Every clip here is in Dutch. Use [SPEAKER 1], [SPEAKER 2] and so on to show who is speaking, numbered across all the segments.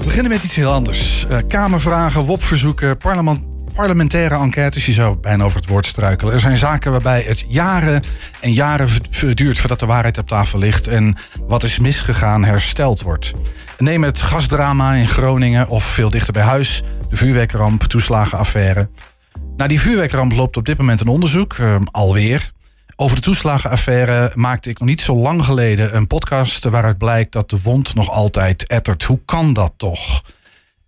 [SPEAKER 1] We beginnen met iets heel anders. Uh, kamervragen, WOP-verzoeken, parlement, parlementaire enquêtes. Je zou bijna over het woord struikelen. Er zijn zaken waarbij het jaren en jaren duurt voordat de waarheid op tafel ligt en wat is misgegaan hersteld wordt. Neem het gasdrama in Groningen of veel dichter bij huis, de vuurwerkramp, toeslagenaffaire. Na die vuurwerkramp loopt op dit moment een onderzoek, uh, alweer. Over de toeslagenaffaire maakte ik nog niet zo lang geleden een podcast waaruit blijkt dat de wond nog altijd ettert. Hoe kan dat toch?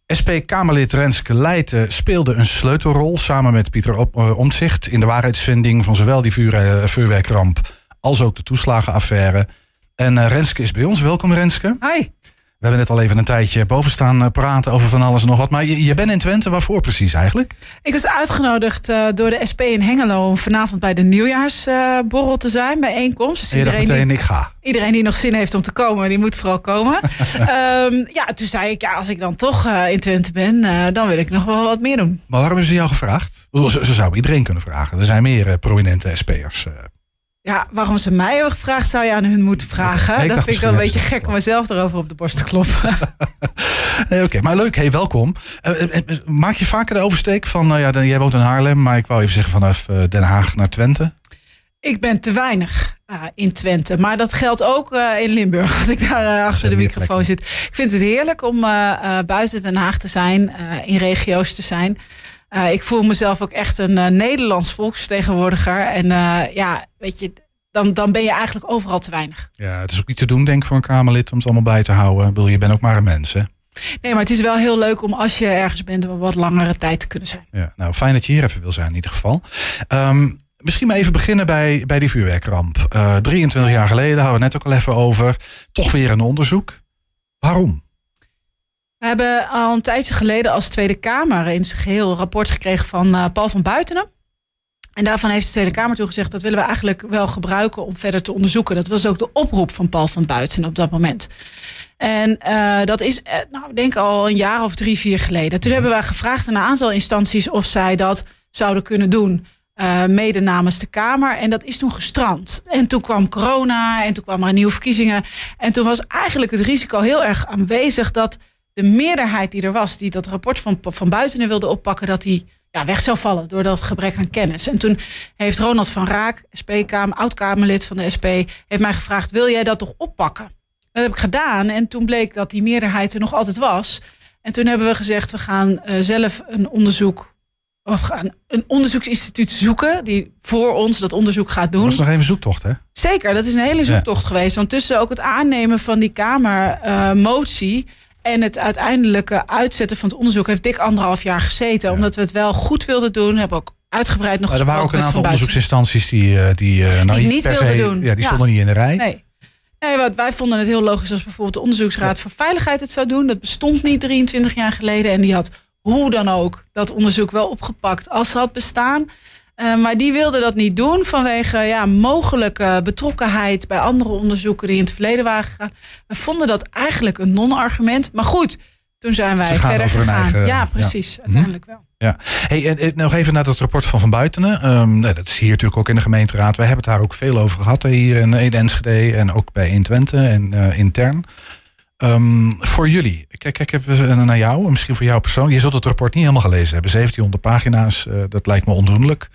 [SPEAKER 1] SP-Kamerlid Renske Leijten speelde een sleutelrol samen met Pieter eh, Omtzigt in de waarheidsvinding van zowel die vuur, vuurwerkramp als ook de toeslagenaffaire. En uh, Renske is bij ons. Welkom Renske.
[SPEAKER 2] Hi.
[SPEAKER 1] We hebben net al even een tijdje boven staan eh, praten over van alles en nog wat. Maar je, je bent in Twente, waarvoor precies eigenlijk?
[SPEAKER 2] Ik was uitgenodigd uh, door de SP in Hengelo om vanavond bij de nieuwjaarsborrel uh, te zijn, bijeenkomst.
[SPEAKER 1] Dus iedereen meteen, die, ik ga.
[SPEAKER 2] Iedereen die nog zin heeft om te komen, die moet vooral komen. um, ja, toen zei ik, ja, als ik dan toch uh, in Twente ben, dan wil ik nog wel wat meer doen.
[SPEAKER 1] Maar waarom hebben ze jou gevraagd? Ze, ze zou iedereen kunnen vragen. Er zijn meer prominente SP'ers.
[SPEAKER 2] Ja, waarom ze mij hebben gevraagd, zou je aan hun moeten vragen. Dat vind ik wel een beetje gek om mezelf erover op de borst te kloppen.
[SPEAKER 1] nee, Oké, maar leuk. Hey, welkom. Uh, maak je vaker de oversteek van, nou ja, jij woont in Haarlem, maar ik wou even zeggen vanaf Den Haag naar Twente?
[SPEAKER 2] Ik ben te weinig uh, in Twente. Maar dat geldt ook uh, in Limburg, als ik daar uh, achter de microfoon zit. Ik vind het heerlijk om buiten Den Haag te zijn, in regio's te zijn. Uh, ik voel mezelf ook echt een uh, Nederlands volksvertegenwoordiger. En uh, ja, weet je, dan, dan ben je eigenlijk overal te weinig.
[SPEAKER 1] Ja, het is ook niet te doen, denk ik, voor een Kamerlid om het allemaal bij te houden. Ik bedoel, je bent ook maar een mens, hè?
[SPEAKER 2] Nee, maar het is wel heel leuk om als je ergens bent, een wat langere tijd te kunnen zijn.
[SPEAKER 1] Ja, nou, fijn dat je hier even wil zijn in ieder geval. Um, misschien maar even beginnen bij, bij die vuurwerkramp. 23 jaar geleden, hadden we net ook al even over. Toch weer een onderzoek. Waarom?
[SPEAKER 2] We hebben al een tijdje geleden als Tweede Kamer in zijn geheel een rapport gekregen van uh, Paul van Buitenen. En daarvan heeft de Tweede Kamer toen gezegd dat willen we eigenlijk wel gebruiken om verder te onderzoeken. Dat was ook de oproep van Paul van Buitenen op dat moment. En uh, dat is, uh, nou, ik denk al een jaar of drie, vier geleden. Toen hebben wij gevraagd aan een aantal instanties of zij dat zouden kunnen doen. Mede namens de Kamer. En dat is toen gestrand. En toen kwam corona en toen kwamen er nieuwe verkiezingen. En toen was eigenlijk het risico heel erg aanwezig dat de meerderheid die er was, die dat rapport van, van buiten wilde oppakken, dat die ja, weg zou vallen door dat gebrek aan kennis. En toen heeft Ronald van Raak, SP-kamer, oud-Kamerlid van de SP, heeft mij gevraagd: wil jij dat toch oppakken? Dat heb ik gedaan. En toen bleek dat die meerderheid er nog altijd was. En toen hebben we gezegd: we gaan uh, zelf een onderzoek. Of gaan een onderzoeksinstituut zoeken die voor ons dat onderzoek gaat doen. Dat
[SPEAKER 1] was nog even zoektocht, hè?
[SPEAKER 2] Zeker, dat is een hele zoektocht ja. geweest. Want tussen ook het aannemen van die Kamermotie. Uh, en het uiteindelijke uitzetten van het onderzoek heeft dik anderhalf jaar gezeten. Ja. Omdat we het wel goed wilden doen. Hebben ook uitgebreid nog
[SPEAKER 1] gesproken. Er waren ook een aantal onderzoeksinstanties die, uh, die, uh,
[SPEAKER 2] nou, die niet wilden doen.
[SPEAKER 1] Ja, die stonden niet in de rij.
[SPEAKER 2] Nee. Nee, wat wij vonden het heel logisch als bijvoorbeeld de Onderzoeksraad voor Veiligheid het zou doen. Dat bestond niet 23 jaar geleden. En die had hoe dan ook dat onderzoek wel opgepakt als ze had bestaan. Uh, maar die wilde dat niet doen vanwege ja, mogelijke betrokkenheid bij andere onderzoeken die in het verleden waren gegaan. We vonden dat eigenlijk een non-argument. Maar goed, toen zijn wij verder gegaan. Eigen, ja, precies. Ja. Uiteindelijk wel.
[SPEAKER 1] Ja. Hey, en, nog even naar dat rapport van Van Buitenen. Um, dat is hier natuurlijk ook in de gemeenteraad. We hebben het daar ook veel over gehad. Hier in, in Enschede en ook bij in Twente en uh, intern. Um, voor jullie, kijk, kijk even naar jou, misschien voor jou persoonlijk. Je zult het rapport niet helemaal gelezen hebben. 1700 pagina's, uh, dat lijkt me ondoenlijk.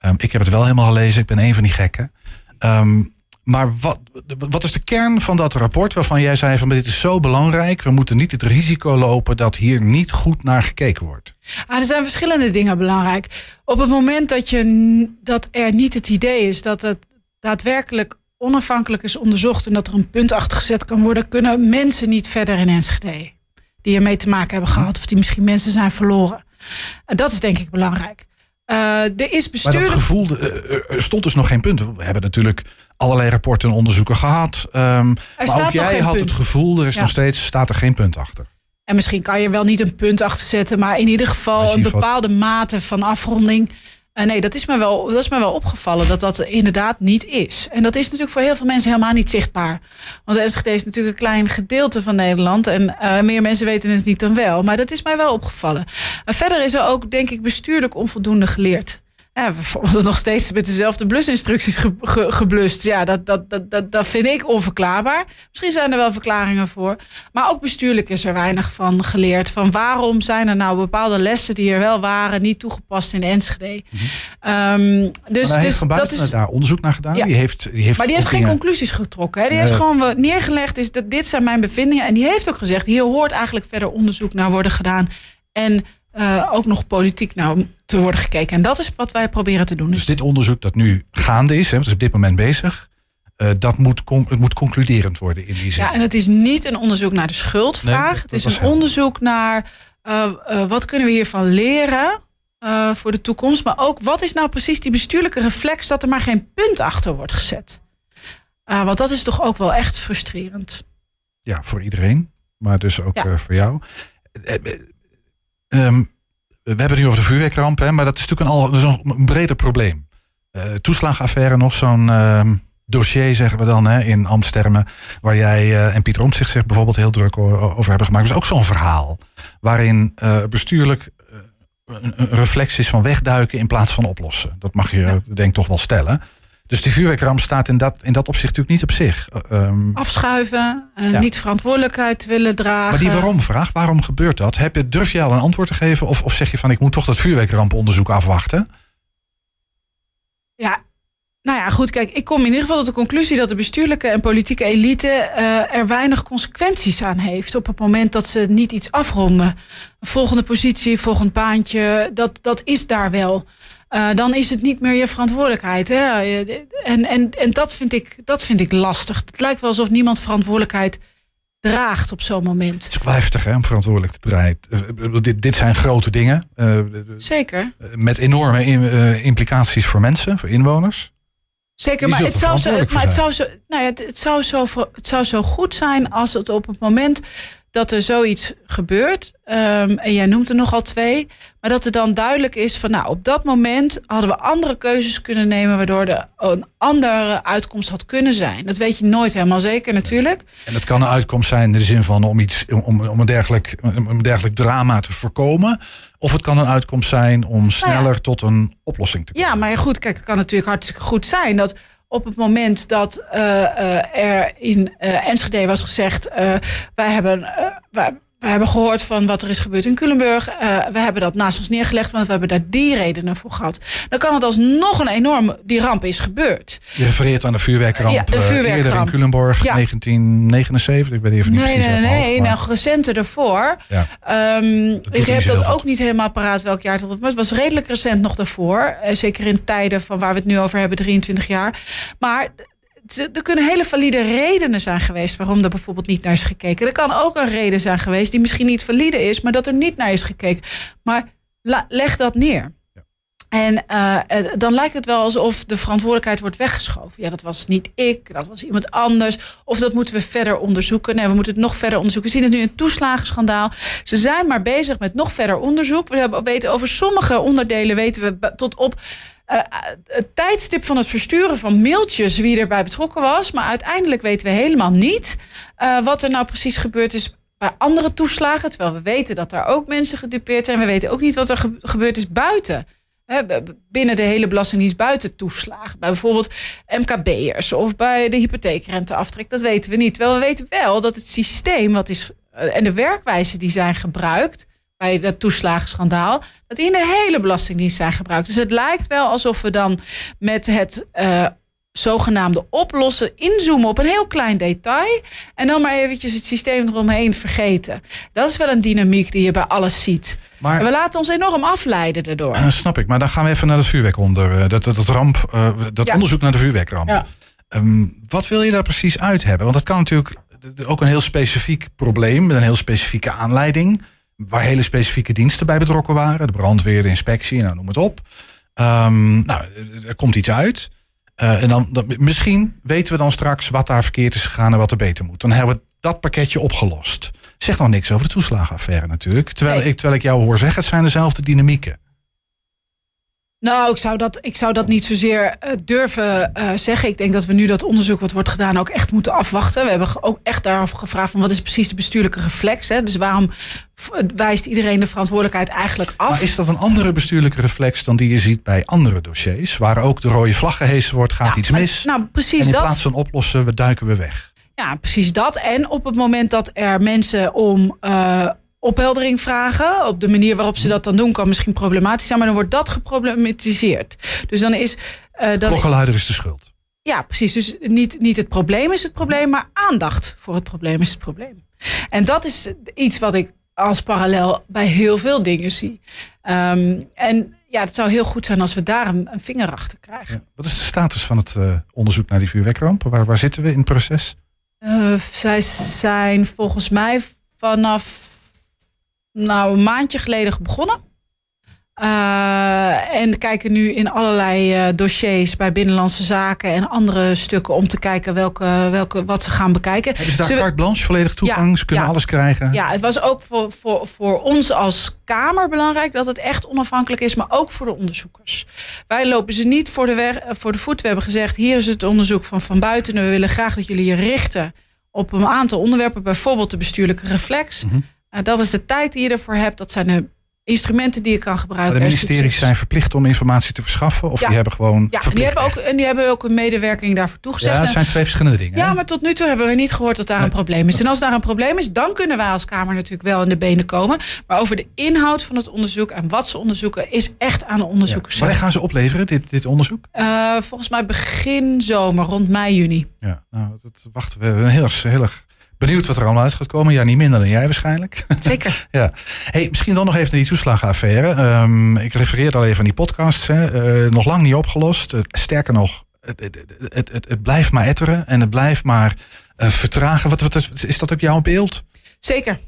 [SPEAKER 1] Um, ik heb het wel helemaal gelezen, ik ben een van die gekken. Um, maar wat, wat is de kern van dat rapport waarvan jij zei van dit is zo belangrijk, we moeten niet het risico lopen dat hier niet goed naar gekeken wordt?
[SPEAKER 2] Ah, er zijn verschillende dingen belangrijk. Op het moment dat, je, dat er niet het idee is dat het daadwerkelijk onafhankelijk is onderzocht en dat er een punt achter gezet kan worden, kunnen mensen niet verder in Enschede. Die ermee te maken hebben gehad of die misschien mensen zijn verloren. En dat is denk ik belangrijk. Uh, er is bestuurlijk...
[SPEAKER 1] Maar dat gevoel, uh, er stond dus nog geen punt. We hebben natuurlijk allerlei rapporten en onderzoeken gehad. Um, maar ook jij had punt. het gevoel, er is ja. nog steeds, staat er geen punt achter.
[SPEAKER 2] En misschien kan je wel niet een punt achter zetten, maar in ieder geval een bepaalde mate van afronding Uh, nee, dat is, me wel, dat is me wel opgevallen dat dat inderdaad niet is. En dat is natuurlijk voor heel veel mensen helemaal niet zichtbaar. Want Enschede is natuurlijk een klein gedeelte van Nederland. En uh, meer mensen weten het niet dan wel. Maar dat is mij wel opgevallen. Uh, verder is er ook, denk ik, bestuurlijk onvoldoende geleerd. Ja, we worden nog steeds met dezelfde blusinstructies ge, ge, geblust. Ja, dat, dat, dat, dat, dat vind ik onverklaarbaar. Misschien zijn er wel verklaringen voor. Maar ook bestuurlijk is er weinig van geleerd. Van waarom zijn er nou bepaalde lessen die er wel waren... niet toegepast in Enschede. Mm
[SPEAKER 1] -hmm. dus dus dat is daar onderzoek naar gedaan.
[SPEAKER 2] Ja.
[SPEAKER 1] Die heeft, die heeft
[SPEAKER 2] maar die heeft geen conclusies getrokken. Hè? Die heeft gewoon neergelegd, is dat dit zijn mijn bevindingen. En die heeft ook gezegd, hier hoort eigenlijk verder onderzoek naar worden gedaan. En uh, ook nog politiek nou te worden gekeken. En dat is wat wij proberen te doen.
[SPEAKER 1] Dus dit onderzoek dat nu gaande is, hè, het is op dit moment bezig. Uh, dat moet, het moet concluderend worden in die zin.
[SPEAKER 2] Ja, en het is niet een onderzoek naar de schuldvraag. Nee, het is een onderzoek naar uh, wat kunnen we hiervan leren voor de toekomst. Maar ook wat is nou precies die bestuurlijke reflex dat er maar geen punt achter wordt gezet. want dat is toch ook wel echt frustrerend.
[SPEAKER 1] Ja, voor iedereen. Maar dus ook ja. voor jou. Um, we hebben het nu over de vuurwerkramp, hè, maar dat is natuurlijk een, al, dus een, een breder probleem. Uh, toeslagaffaire, nog zo'n uh, dossier, zeggen we dan, hè, in ambtstermen. Waar jij uh, en Pieter Omtzigt zich bijvoorbeeld heel druk over hebben gemaakt. Dus ook zo'n verhaal. Waarin bestuurlijk een, een reflex is van wegduiken in plaats van oplossen. Dat mag je, ja. denk ik, toch wel stellen. Dus die vuurwerkramp staat in dat, in dat opzicht natuurlijk niet op zich.
[SPEAKER 2] Um, Afschuiven, uh, ja. niet verantwoordelijkheid willen dragen.
[SPEAKER 1] Maar die waarom vraag, waarom gebeurt dat? Heb je, durf je al een antwoord te geven? Of, of zeg je van ik moet toch dat vuurwerkramponderzoek afwachten?
[SPEAKER 2] Ja, nou ja, goed, kijk, ik kom in ieder geval tot de conclusie dat de bestuurlijke en politieke elite uh, er weinig consequenties aan heeft op het moment dat ze niet iets afronden. Volgende positie, volgend baantje, dat, dat is daar wel. Uh, dan is het niet meer je verantwoordelijkheid. Hè? En, en, en dat, vind ik, dat vind ik lastig. Het lijkt wel alsof niemand verantwoordelijkheid draagt op zo'n moment.
[SPEAKER 1] Het is heftig hè, om verantwoordelijk te draaien. Dit, dit zijn grote dingen. Uh,
[SPEAKER 2] Zeker.
[SPEAKER 1] Met enorme uh, implicaties voor mensen, voor inwoners.
[SPEAKER 2] Zeker, maar, het zou, zo, maar het, zou zo, nou ja, het, het, zou zo, het zou zo goed zijn als het op het moment dat er zoiets gebeurt. Um, en jij noemt er nogal twee. Maar dat er dan duidelijk is van nou, op dat moment hadden we andere keuzes kunnen nemen. Waardoor er een andere uitkomst had kunnen zijn. Dat weet je nooit helemaal zeker natuurlijk.
[SPEAKER 1] En dat kan een uitkomst zijn in de zin van om iets om, om een, dergelijk, een dergelijk drama te voorkomen. Of het kan een uitkomst zijn om sneller nou ja. tot een oplossing te komen.
[SPEAKER 2] Ja, maar goed, kijk, het kan natuurlijk hartstikke goed zijn dat op het moment dat uh, uh, er in uh, Enschede was gezegd: wij hebben. Wij, we hebben gehoord van wat er is gebeurd in Culemburg. Uh, we hebben dat naast ons neergelegd, want we hebben daar die redenen voor gehad. Dan kan het alsnog een enorm, die ramp is gebeurd.
[SPEAKER 1] Je refereert aan de vuurwerkramp, ja, de vuurwerkramp. eerder in Culemburg, ja. 1979. Ik weet even niet
[SPEAKER 2] nee,
[SPEAKER 1] precies.
[SPEAKER 2] Nee, nee, nee. Nou, recenter ervoor. Ja. Um, ik heb dat ook niet helemaal paraat welk jaar dat was. Maar het was redelijk recent nog daarvoor. Uh, zeker in tijden van waar we het nu over hebben, 23 jaar. Maar er kunnen hele valide redenen zijn geweest waarom er bijvoorbeeld niet naar is gekeken. Er kan ook een reden zijn geweest die misschien niet valide is, maar dat er niet naar is gekeken. Maar leg dat neer. En uh, dan lijkt het wel alsof de verantwoordelijkheid wordt weggeschoven. Ja, dat was niet ik, dat was iemand anders. Of dat moeten we verder onderzoeken. Nee, we moeten het nog verder onderzoeken. We zien het nu het toeslagenschandaal. Ze zijn maar bezig met nog verder onderzoek. We weten over sommige onderdelen weten we tot op uh, het tijdstip van het versturen van mailtjes wie erbij betrokken was. Maar uiteindelijk weten we helemaal niet wat er nou precies gebeurd is bij andere toeslagen. Terwijl we weten dat daar ook mensen gedupeerd zijn. We weten ook niet wat er ge gebeurd is buiten. Binnen de hele belastingdienst buiten toeslagen. Bij bijvoorbeeld MKB'ers of bij de hypotheekrenteaftrek. Dat weten we niet. Terwijl we weten wel dat het systeem wat is, uh, en de werkwijze die zijn gebruikt bij dat toeslagenschandaal, dat die in de hele Belastingdienst zijn gebruikt. Dus het lijkt wel alsof we dan met het uh, zogenaamde oplossen inzoomen op een heel klein detail en dan maar eventjes het systeem eromheen vergeten. Dat is wel een dynamiek die je bij alles ziet. Maar, en we laten ons enorm afleiden daardoor.
[SPEAKER 1] Uh, snap ik, maar dan gaan we even naar het vuurwerk onder. Uh, dat, dat, dat, ramp, uh, dat ja. onderzoek naar de vuurwerkramp. Ja. Um, wat wil je daar precies uit hebben? Want dat kan natuurlijk ook een heel specifiek probleem met een heel specifieke aanleiding waar hele specifieke diensten bij betrokken waren. De brandweer, de inspectie, nou, noem het op. Um, nou, er komt iets uit. Uh, en dan, dan, misschien weten we dan straks wat daar verkeerd is gegaan en wat er beter moet. Dan hebben we dat pakketje opgelost. Zeg nog niks over de toeslagenaffaire natuurlijk. Terwijl, nee. ik, terwijl ik jou hoor zeggen, het zijn dezelfde dynamieken.
[SPEAKER 2] Nou, ik zou dat, ik zou dat niet zozeer uh, durven uh, zeggen. Ik denk dat we nu dat onderzoek wat wordt gedaan ook echt moeten afwachten. We hebben ook echt daarover gevraagd van wat is precies de bestuurlijke reflex. Hè? Dus waarom wijst iedereen de verantwoordelijkheid eigenlijk af.
[SPEAKER 1] Maar is dat een andere bestuurlijke reflex dan die je ziet bij andere dossiers? Waar ook de rode vlag gehezen wordt, gaat iets mis.
[SPEAKER 2] Nou, precies
[SPEAKER 1] en in
[SPEAKER 2] dat.
[SPEAKER 1] plaats van oplossen, we duiken we weg.
[SPEAKER 2] Ja, precies dat. En op het moment dat er mensen om eh, opheldering vragen, op de manier waarop ze dat dan doen, kan misschien problematisch zijn, maar dan wordt dat geproblematiseerd. Dus dan is. eh dan,
[SPEAKER 1] Klokkenluider is de schuld.
[SPEAKER 2] ja, precies. Dus niet, niet het probleem is het probleem, maar aandacht voor het probleem is het probleem. En dat is iets wat ik als parallel bij heel veel dingen zie. Ehm, en ja, het zou heel goed zijn als we daar een, een vinger achter krijgen.
[SPEAKER 1] Ja. Wat is de status van het eh, onderzoek naar die vuurwerkrampen? Waar, waar zitten we in het proces?
[SPEAKER 2] Eh, zij zijn volgens mij vanaf nou, een maandje geleden begonnen. Eh, en kijken nu in allerlei eh, dossiers bij Binnenlandse Zaken en andere stukken om te kijken welke, welke, wat ze gaan bekijken.
[SPEAKER 1] Hebben ze daar
[SPEAKER 2] Zullen
[SPEAKER 1] carte blanche, volledig toegang?
[SPEAKER 2] Ja,
[SPEAKER 1] ze kunnen
[SPEAKER 2] ja.
[SPEAKER 1] alles krijgen?
[SPEAKER 2] Ja, het was ook voor, voor, voor ons als Kamer belangrijk dat het echt onafhankelijk is, maar ook voor de onderzoekers. Wij lopen ze niet voor de, eh, voor de voet. We hebben gezegd: hier is het onderzoek van Van Buiten. We willen graag dat jullie je richten op een aantal onderwerpen, bijvoorbeeld de bestuurlijke reflex.
[SPEAKER 1] Mhm.
[SPEAKER 2] Dat is de tijd die je ervoor hebt. Dat zijn de instrumenten die je kan
[SPEAKER 1] Maar
[SPEAKER 2] gebruiken.
[SPEAKER 1] de ministeries zijn verplicht om informatie te verschaffen? Of
[SPEAKER 2] Ja.
[SPEAKER 1] die hebben gewoon
[SPEAKER 2] Ja, en die, hebben ook, en die hebben ook een medewerking daarvoor toegezegd.
[SPEAKER 1] Ja, het zijn twee verschillende dingen.
[SPEAKER 2] Ja,
[SPEAKER 1] hè?
[SPEAKER 2] maar tot nu toe hebben we niet gehoord dat daar een probleem is. En als daar een probleem is, dan kunnen wij als Kamer natuurlijk wel in de benen komen. Maar over de inhoud van het onderzoek en wat ze onderzoeken, is echt aan de
[SPEAKER 1] Ja.
[SPEAKER 2] onderzoekers.
[SPEAKER 1] Wanneer
[SPEAKER 2] zelf.
[SPEAKER 1] gaan ze opleveren, dit, dit onderzoek?
[SPEAKER 2] Eh, volgens mij begin zomer, rond mei, juni.
[SPEAKER 1] Ja, nou, dat wachten we. Heel erg, heel erg benieuwd wat er allemaal uit gaat komen. Ja, niet minder dan jij waarschijnlijk.
[SPEAKER 2] Zeker.
[SPEAKER 1] ja. Hey, misschien dan nog even naar die toeslagenaffaire. Ehm, ik refereerde al even aan die podcasts. Hè. Eh, nog lang niet opgelost. Eh, sterker nog, het, het, het, het, blijft maar etteren en het blijft maar eh, vertragen. Wat, wat is, is dat ook jouw beeld?
[SPEAKER 2] Zeker.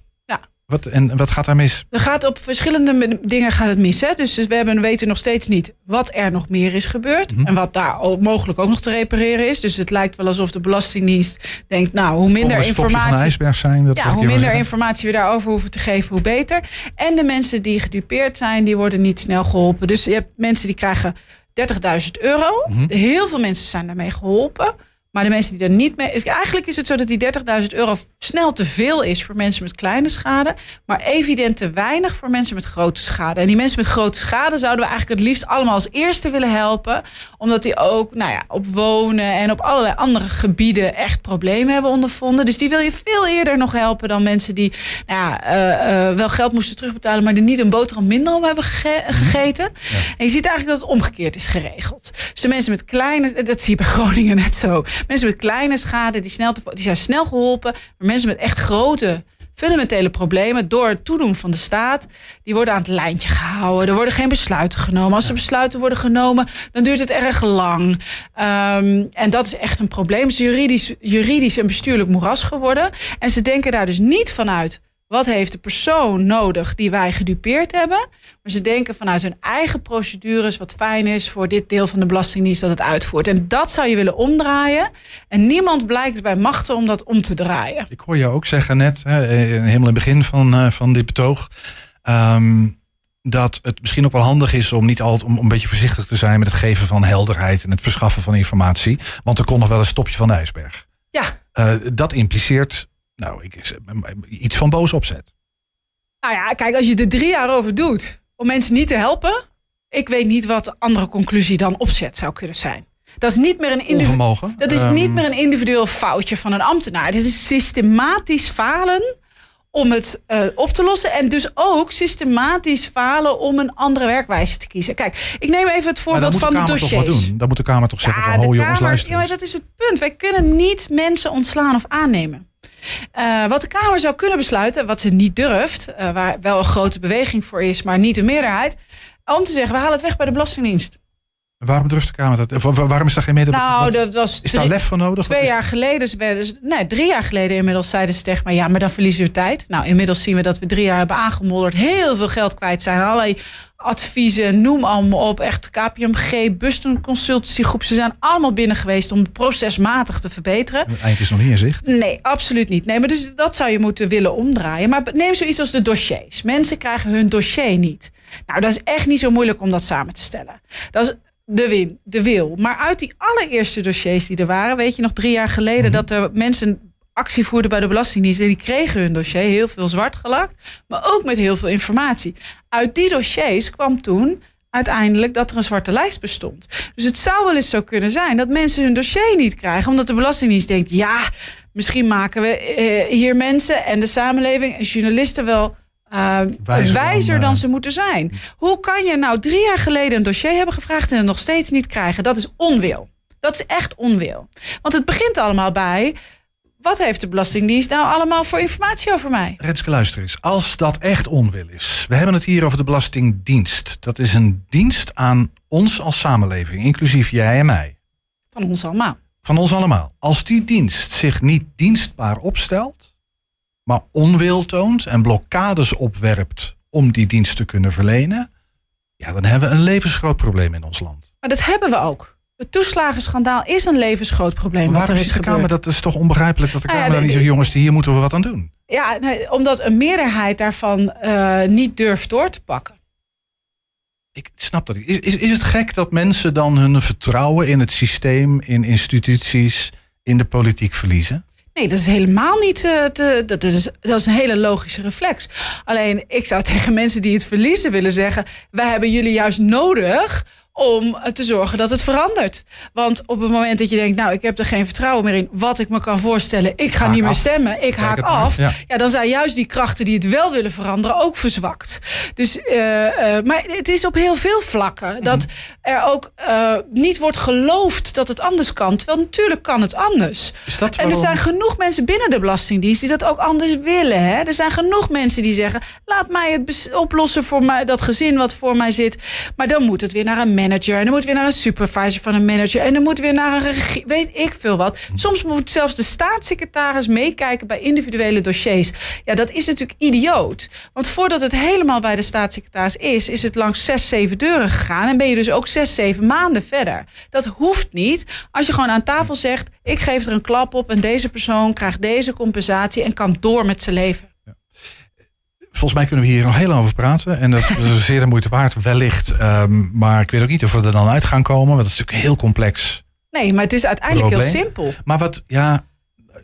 [SPEAKER 1] Wat, en wat gaat daar mis?
[SPEAKER 2] Er gaat op verschillende dingen gaat het mis. Hè? Dus we hebben, weten nog steeds niet wat er nog meer is gebeurd.
[SPEAKER 1] Mhm.
[SPEAKER 2] En wat daar ook mogelijk ook nog te repareren is. Dus het lijkt wel alsof de Belastingdienst denkt, nou, hoe minder informatie.
[SPEAKER 1] zijn. Dat
[SPEAKER 2] Ja, hoe minder informatie we daarover hoeven te geven, hoe beter. En de mensen die gedupeerd zijn, die worden niet snel geholpen. Dus je hebt mensen die krijgen 30.000 euro.
[SPEAKER 1] Mhm.
[SPEAKER 2] Heel veel mensen zijn daarmee geholpen. Maar de mensen die er niet mee... Eigenlijk is het zo dat die 30.000 euro snel te veel is voor mensen met kleine schade. Maar evident te weinig voor mensen met grote schade. En die mensen met grote schade zouden we eigenlijk het liefst allemaal als eerste willen helpen. Omdat die ook nou ja, op wonen en op allerlei andere gebieden echt problemen hebben ondervonden. Dus die wil je veel eerder nog helpen dan mensen die nou ja, eh, eh, wel geld moesten terugbetalen. Maar die niet een boterham minder om hebben gege- gegeten. En je ziet eigenlijk dat het omgekeerd is geregeld. Dus de mensen met kleine, dat zie je bij Groningen net zo. Mensen met kleine schade, die, snel te, die zijn snel geholpen. Maar mensen met echt grote, fundamentele problemen, door het toedoen van de staat, die worden aan het lijntje gehouden. Er worden geen besluiten genomen. Als er besluiten worden genomen, dan duurt het erg lang. Ehm, en dat is echt een probleem. Het is juridisch, juridisch en bestuurlijk moeras geworden. En ze denken daar dus niet vanuit. Wat heeft de persoon nodig die wij gedupeerd hebben? Maar ze denken vanuit hun eigen procedures wat fijn is voor dit deel van de Belastingdienst dat het uitvoert. En dat zou je willen omdraaien. En niemand blijkt bij machten om dat om te draaien.
[SPEAKER 1] Ik hoor jou ook zeggen net, hè, helemaal in het begin van, eh, van dit betoog, ehm, dat het misschien ook wel handig is om niet altijd om een beetje voorzichtig te zijn met het geven van helderheid en het verschaffen van informatie. Want er komt nog wel een stopje van de ijsberg.
[SPEAKER 2] Ja,
[SPEAKER 1] Eh, dat impliceert nou, ik, iets van boos opzet.
[SPEAKER 2] nou ja, kijk, als je er drie jaar over doet om mensen niet te helpen. Ik weet niet wat de andere conclusie dan opzet zou kunnen zijn. Dat is niet meer een individu-
[SPEAKER 1] Onvermogen.
[SPEAKER 2] Dat is
[SPEAKER 1] Ehm,
[SPEAKER 2] niet meer een individueel foutje van een ambtenaar. Dit is systematisch falen om het eh, op te lossen. En dus ook systematisch falen om een andere werkwijze te kiezen. Kijk, ik neem even het voorbeeld
[SPEAKER 1] dat moet
[SPEAKER 2] van
[SPEAKER 1] de
[SPEAKER 2] de dossiers.
[SPEAKER 1] doen. Dan moet de Kamer toch zeggen van,
[SPEAKER 2] de
[SPEAKER 1] ho jongens, luister
[SPEAKER 2] ja, dat is het punt. Wij kunnen niet mensen ontslaan of aannemen. Eh, wat de Kamer zou kunnen besluiten, wat ze niet durft, eh, waar wel een grote beweging voor is, maar niet de meerderheid, om te zeggen: we halen het weg bij de Belastingdienst.
[SPEAKER 1] Waarom durft de Kamer dat? Wa- wa- Waarom is daar geen medewerking?
[SPEAKER 2] Nou,
[SPEAKER 1] Wat-
[SPEAKER 2] dat was
[SPEAKER 1] is daar lef voor nodig?
[SPEAKER 2] Twee jaar geleden, nee, drie jaar geleden inmiddels zeiden ze tegen mij: ja, maar dan verliezen we tijd. Nou, inmiddels zien we dat we drie jaar hebben aangemodderd, heel veel geld kwijt zijn, allerlei adviezen, noem allemaal op. Echt KPMG, Buston Consultancygroep, ze zijn allemaal binnen geweest om procesmatig te verbeteren.
[SPEAKER 1] Het eind is nog niet in zicht.
[SPEAKER 2] Nee, absoluut niet. Nee, maar dus dat zou je moeten willen omdraaien. Maar neem zoiets als de dossiers. Mensen krijgen hun dossier niet. Nou, dat is echt niet zo moeilijk om dat samen te stellen. Dat is de win, de wil. Maar uit die allereerste dossiers die er waren, weet je nog drie jaar geleden dat er mensen actie voerden bij de Belastingdienst. En die kregen hun dossier heel veel zwart gelakt, maar ook met heel veel informatie. Uit die dossiers kwam toen uiteindelijk dat er een zwarte lijst bestond. Dus het zou wel eens zo kunnen zijn dat mensen hun dossier niet krijgen, omdat de Belastingdienst denkt: ja, misschien maken we eh, hier mensen en de samenleving en journalisten wel. Uh, wijzer, wijzer, dan, dan, ze moeten zijn. Hoe kan je nou drie jaar geleden een dossier hebben gevraagd en het nog steeds niet krijgen? Dat is onwil. Dat is echt onwil. Want het begint allemaal bij wat heeft de Belastingdienst nou allemaal voor informatie over mij?
[SPEAKER 1] Renske, luister eens. Als dat echt onwil is. We hebben het hier over de Belastingdienst. Dat is een dienst aan ons als samenleving, inclusief jij en mij.
[SPEAKER 2] Van ons allemaal.
[SPEAKER 1] Van ons allemaal. Als die dienst zich niet dienstbaar opstelt, maar onwil toont en blokkades opwerpt om die dienst te kunnen verlenen, ja, dan hebben we een levensgroot probleem in ons land.
[SPEAKER 2] Maar dat hebben we ook. Het toeslagenschandaal is een levensgroot probleem.
[SPEAKER 1] Maar waarom
[SPEAKER 2] wat er is
[SPEAKER 1] de Kamer, dat is toch onbegrijpelijk dat de Kamer ah, ja, dan niet zegt, jongens, hier moeten we wat aan doen.
[SPEAKER 2] Ja, nee, omdat een meerderheid daarvan uh, niet durft door te pakken.
[SPEAKER 1] Ik snap dat niet. Is, is, is het gek dat mensen dan hun vertrouwen in het systeem, in instituties, in de politiek verliezen?
[SPEAKER 2] Nee, dat is helemaal niet. Uh, te, dat, is, dat is een hele logische reflex. Alleen, ik zou tegen mensen die het verliezen willen zeggen: wij hebben jullie juist nodig om te zorgen dat het verandert. Want op het moment dat je denkt, nou, ik heb er geen vertrouwen meer in, wat ik me kan voorstellen, ik ga niet meer stemmen, ik haak af, ja. dan zijn juist die krachten die het wel willen veranderen ook verzwakt. Dus, uh, uh, maar het is op heel veel vlakken mhm. dat er ook uh, niet wordt geloofd dat het anders kan. Terwijl natuurlijk kan het anders. En er zijn genoeg mensen binnen de Belastingdienst die dat ook anders willen. Hè? Er zijn genoeg mensen die zeggen, laat mij het oplossen voor mij, dat gezin wat voor mij zit. Maar dan moet het weer naar een manager. En dan moet weer naar een supervisor van een manager. En dan moet weer naar een regie. Weet ik veel wat. Soms moet zelfs de staatssecretaris meekijken bij individuele dossiers. Ja, dat is natuurlijk idioot. Want voordat het helemaal bij de staatssecretaris is, is het langs zes, zeven deuren gegaan. En ben je dus ook zes, zeven maanden verder. Dat hoeft niet. Als je gewoon aan tafel zegt: ik geef er een klap op en deze persoon krijgt deze compensatie en kan door met zijn leven
[SPEAKER 1] volgens mij kunnen we hier nog heel lang over praten. En dat is zeer de moeite waard, wellicht. Um, maar ik weet ook niet of we er dan uit gaan komen. Want het is natuurlijk heel complex.
[SPEAKER 2] Nee, maar het is uiteindelijk heel simpel.
[SPEAKER 1] Maar wat, ja,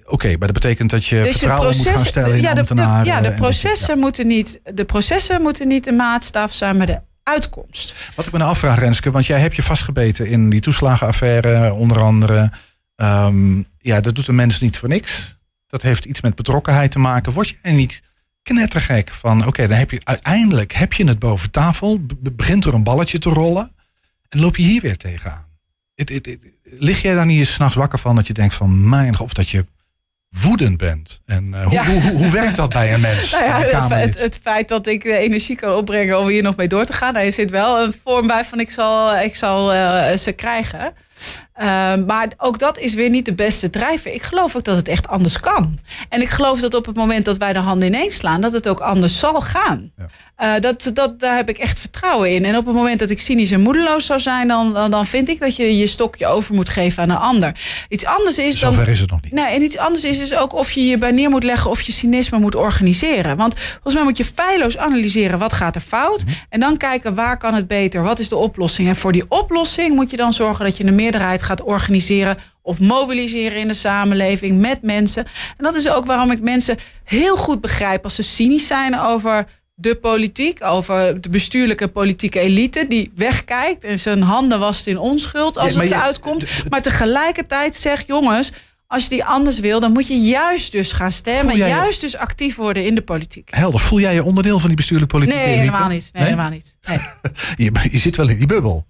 [SPEAKER 1] oké, maar dat betekent dat je dus vertrouwen moet gaan stellen in ja, de, ambtenaren.
[SPEAKER 2] ja, de processen, moeten niet, de processen moeten niet de maatstaf zijn, maar de uitkomst.
[SPEAKER 1] Wat ik me nou afvraag, Renske, want jij hebt je vastgebeten in die toeslagenaffaire, onder andere. Um, ja, dat doet een mens niet voor niks. Dat heeft iets met betrokkenheid te maken. Word je niet knettergek van oké, dan heb je uiteindelijk heb je het boven tafel, begint er een balletje te rollen en loop je hier weer tegenaan. Het, het, lig jij daar niet eens s'nachts wakker van dat je denkt van mijn of dat je woedend bent. En uh, hoe, hoe, hoe, werkt dat bij een mens?
[SPEAKER 2] nou ja, het, het, feit dat ik de energie kan opbrengen om hier nog mee door te gaan, daar zit wel een vorm bij van ik zal, ik zal uh, ze krijgen. Ehm, maar ook dat is weer niet de beste drijver. Ik geloof ook dat het echt anders kan. En ik geloof dat op het moment dat wij de handen ineens slaan, dat het ook anders zal gaan. Ja. Uh, dat, dat, daar heb ik echt vertrouwen in. En op het moment dat ik cynisch en moedeloos zou zijn, dan, dan, dan vind ik dat je je stokje over moet geven aan een ander. Iets anders is
[SPEAKER 1] Zover dan. is het nog niet.
[SPEAKER 2] Nee, en iets anders is dus ook of je je bij neer moet leggen of je cynisme moet organiseren. Want volgens mij moet je feilloos analyseren wat gaat er fout. Mm En dan kijken waar kan het beter? Wat is de oplossing? En voor die oplossing moet je dan zorgen dat je een meerderheid gaat organiseren of mobiliseren in de samenleving met mensen. En dat is ook waarom ik mensen heel goed begrijp als ze cynisch zijn over de politiek, over de bestuurlijke politieke elite die wegkijkt en zijn handen wast in onschuld als het ze uitkomt. Maar tegelijkertijd zegt jongens, als je die anders wil, dan moet je juist dus gaan stemmen. Juist dus actief worden in de politiek.
[SPEAKER 1] Helder. Voel jij je onderdeel van die bestuurlijke politiek?
[SPEAKER 2] Nee, helemaal niet. Nee, helemaal niet. Nee.
[SPEAKER 1] je, je zit wel in die bubbel.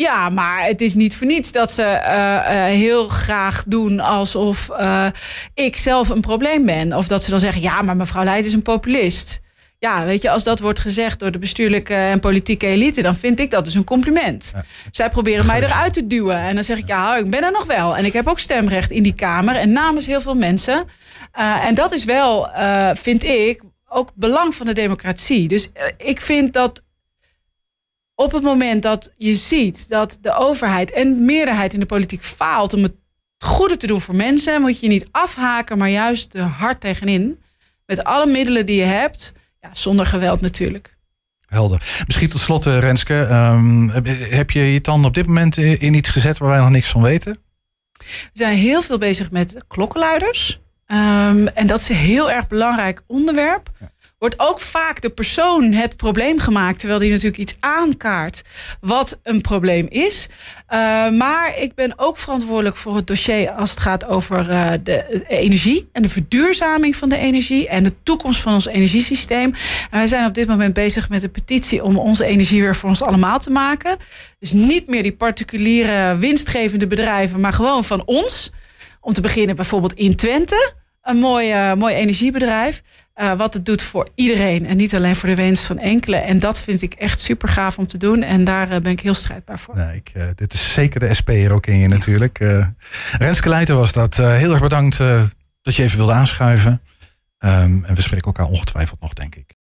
[SPEAKER 2] Ja, maar het is niet voor niets dat ze uh, uh, heel graag doen alsof uh, ik zelf een probleem ben. Of dat ze dan zeggen, ja, maar mevrouw Leijt is een populist. Ja, weet je, als dat wordt gezegd door de bestuurlijke en politieke elite, dan vind ik dat dus een compliment. Zij proberen mij eruit te duwen. En dan zeg ik, ja, ik ben er nog wel. En ik heb ook stemrecht in die Kamer en namens heel veel mensen. en dat is wel, vind ik, ook belang van de democratie. Dus ik vind dat op het moment dat je ziet dat de overheid en de meerderheid in de politiek faalt om het goede te doen voor mensen, moet je niet afhaken, maar juist er hard tegenin. Met alle middelen die je hebt, ja, zonder geweld natuurlijk.
[SPEAKER 1] Helder. Misschien tot slot, eh, Renske. Um, heb je je tanden op dit moment in iets gezet waar wij nog niks van weten?
[SPEAKER 2] We zijn heel veel bezig met klokkenluiders. Ehm, en dat is een heel erg belangrijk onderwerp. Wordt ook vaak de persoon het probleem gemaakt, terwijl die natuurlijk iets aankaart wat een probleem is. Uh, maar ik ben ook verantwoordelijk voor het dossier als het gaat over uh, de energie en de verduurzaming van de energie en de toekomst van ons energiesysteem. En wij zijn op dit moment bezig met een petitie om onze energie weer voor ons allemaal te maken. Dus niet meer die particuliere winstgevende bedrijven, maar gewoon van ons. Om te beginnen bijvoorbeeld in Twente. Een mooi, uh, mooi energiebedrijf. Uh, wat het doet voor iedereen en niet alleen voor de winst van enkele. En dat vind ik echt super gaaf om te doen. En daar uh, ben ik heel strijdbaar voor.
[SPEAKER 1] Nee, ik, uh, dit is zeker de SP hier ook in je natuurlijk. Renske Leijten was dat. heel erg bedankt dat je even wilde aanschuiven. Um, en we spreken elkaar ongetwijfeld nog, denk ik.